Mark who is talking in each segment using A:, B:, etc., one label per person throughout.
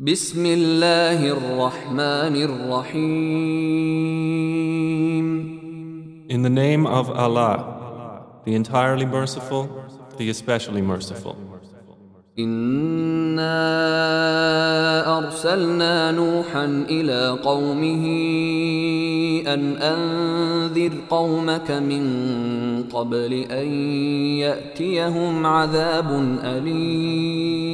A: بسم الله الرحمن الرحيم
B: In the name of Allah, the entirely merciful, the especially merciful.
A: إنا أرسلنا نوحا إلى قومه أن أنذر قومك من قبل أن يأتيهم عذاب أليم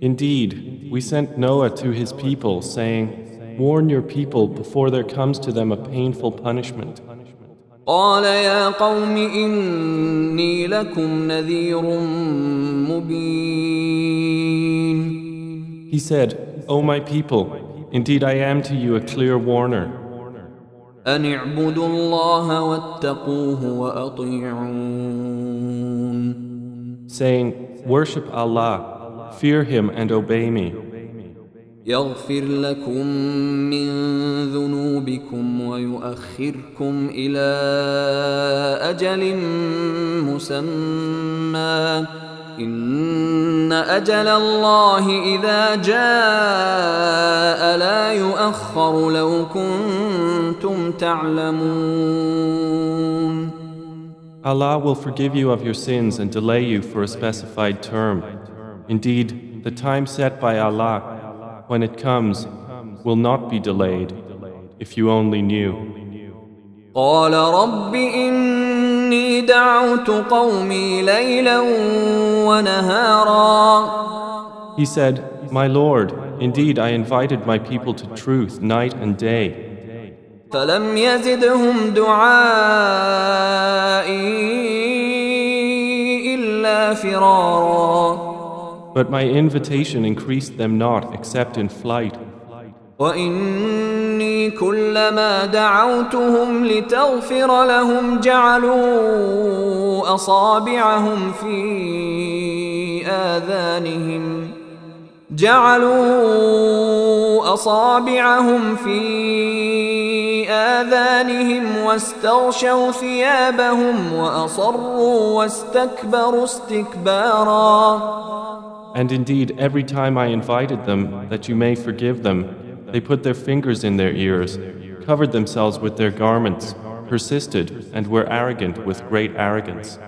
B: Indeed, we sent Noah to his people, saying, Warn your people before there comes to them a painful punishment.
A: قال يا قوم إني لكم نذير مبين
B: He said, O my people, indeed I am to you a clear warner.
A: أن اعبدوا الله واتقوه وأطيعون
B: saying, Worship Allah, fear Him and obey me.
A: يغفر لكم من ذنوبكم ويؤخركم إلى أجل مسمى إن أجل الله إذا جاء لا يؤخر لو كنتم تعلمون
B: Allah will forgive you of your sins and delay you for a specified term. Indeed, the time set by Allah, when it comes, will not be delayed, if you only knew.
A: قال رب إني دعوت قومي ليلا ونهارا
B: He said, My Lord, indeed I invited my people to truth night and day,
A: فلم يزدهم دعائي إلا فرارا
B: but my invitation increased them not except in flight.
A: وإني كلما دعوتهم لتغفر لهم جعلوا أصابعهم في آذانهم جعلوا أصابعهم في آذانهم واستغشوا ثيابهم وأصروا واستكبروا استكبارا
B: And indeed, every time I invited them that you may forgive them, they put their fingers in their ears, covered themselves with their garments, persisted, and were arrogant with great arrogance.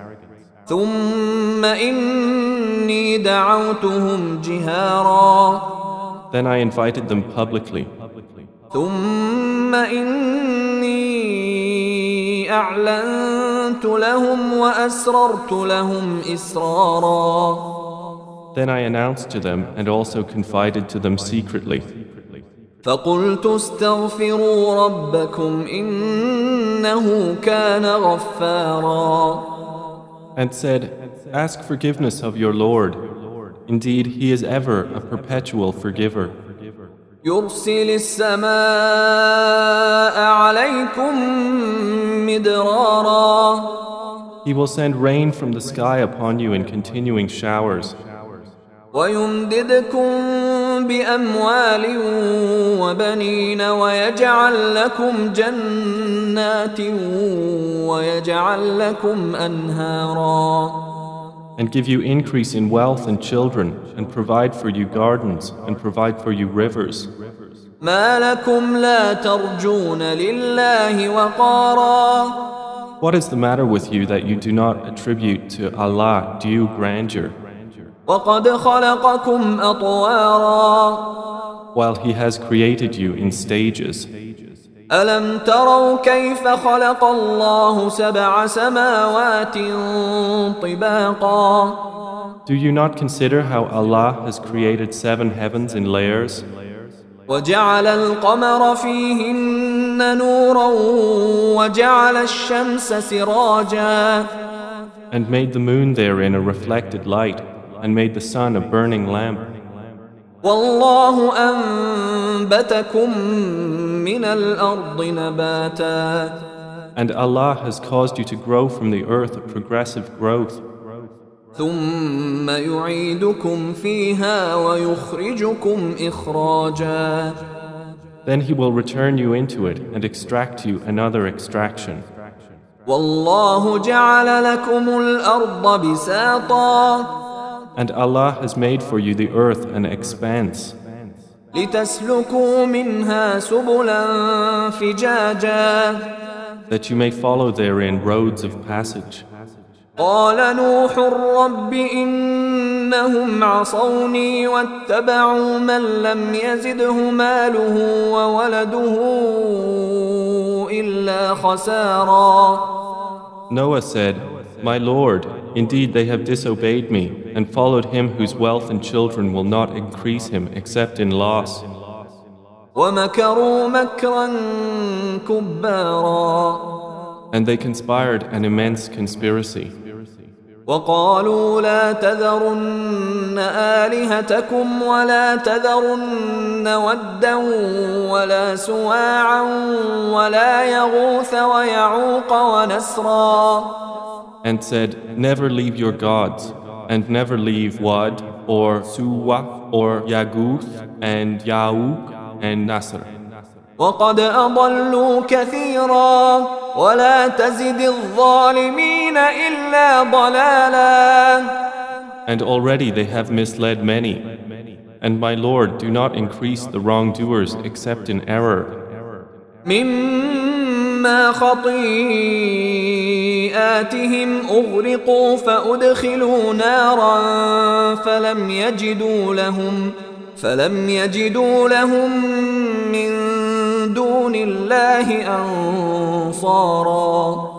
A: ثم إني دعوتهم جهارا
B: Then I invited them publicly.
A: ثم إني أعلنت لهم وأسررت لهم إسرارا
B: Then I announced to them and also confided to them secretly.
A: فقلت استغفروا ربكم إنه كان غفارا
B: And said, Ask forgiveness of your Lord. Indeed, He is ever a perpetual forgiver.
A: يرسل السماء عليكم مدرارا
B: He will send rain from the sky upon you in continuing showers.
A: ويمددكم بأموال وبنين ويجعل لكم جنات ويجعل لكم أنهارا
B: and give you increase in wealth and children, and provide for you gardens, and provide for you rivers.
A: ما لكم لا ترجون لله وقارا
B: What is the matter with you that you do not attribute to Allah due grandeur,
A: وقد خلقكم أطوارا
B: while He has created you in stages?
A: ألم تروا كيف خلق الله سبع سماوات طباقا
B: Do you not consider how Allah has created seven heavens in layers,
A: وجعل القمر فيهن نورا وجعل الشمس سراجا
B: and made the moon therein a reflected light, and made the sun a burning lamp?
A: والله أنبتكم من الأرض نباتا
B: And Allah has caused you to grow from the earth a progressive growth.
A: ثم يعيدكم فيها ويخرجكم إخراجا
B: Then He will return you into it and extract you another extraction.
A: والله جعل لكم الأرض بساطا
B: And Allah has made for you the earth an expanse
A: لتسلكوا منها سبلا فجاجا
B: that you may follow therein roads of passage.
A: قال نوح رب إنهم عصوني واتبعوا من لم يزده ماله وولده إلا خسارا
B: Noah said, My Lord, indeed they have disobeyed me and followed him whose wealth and children will not increase him except in loss.
A: ومكروا مكرا كبارا
B: And they conspired an immense conspiracy.
A: وقالوا لا تذرن آلهتكم ولا تذرن ودا ولا سواعا ولا يغوث ويعوق ونسرا
B: And said, Never leave your gods, and never leave Wad, or Suwa, or Yaguth, and Ya'uq, and Nasr.
A: وقد أضلوا كثيرا ولا تزد الظالمين إلا ضلالا
B: And already they have misled many. And my Lord, do not increase the wrongdoers except in error.
A: مما خطيئاتهم أغرقوا فأدخلوا نارا فلم يجدوا لهم فلم يجدوا لهم من دون الله أنصارا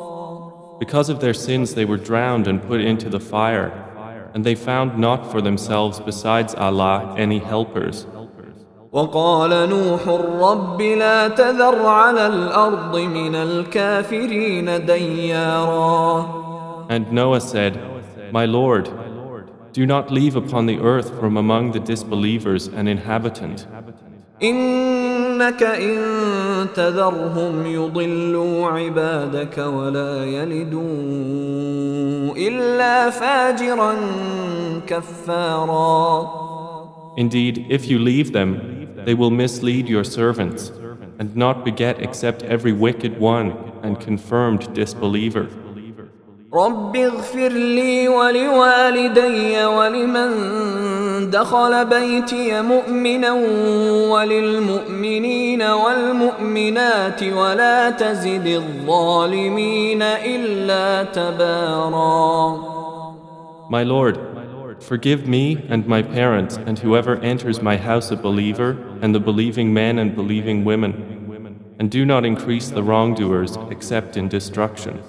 B: Because of their sins they were drowned and put into the fire, and they found not for themselves besides Allah any helpers.
A: وقال نوح رب لا تذر على الأرض من الكافرين ديارا
B: And Noah said, My Lord, do not leave upon the earth from among the disbelievers an inhabitant.
A: إنك إن تذرهم يضلوا عبادك ولا يلدوا إلا فاجرا كفارا
B: Indeed, if you leave them, they will mislead your servants and not beget except every wicked one and confirmed disbeliever.
A: رب اغفر لي ولوالدي ولمن دخل بيتي مؤمنا وللمؤمنين والمؤمنات ولا تزد الظالمين إلا تبارا
B: My Lord, forgive me and my parents and whoever enters my house a believer and the believing men and believing women, and do not increase the wrongdoers except in destruction.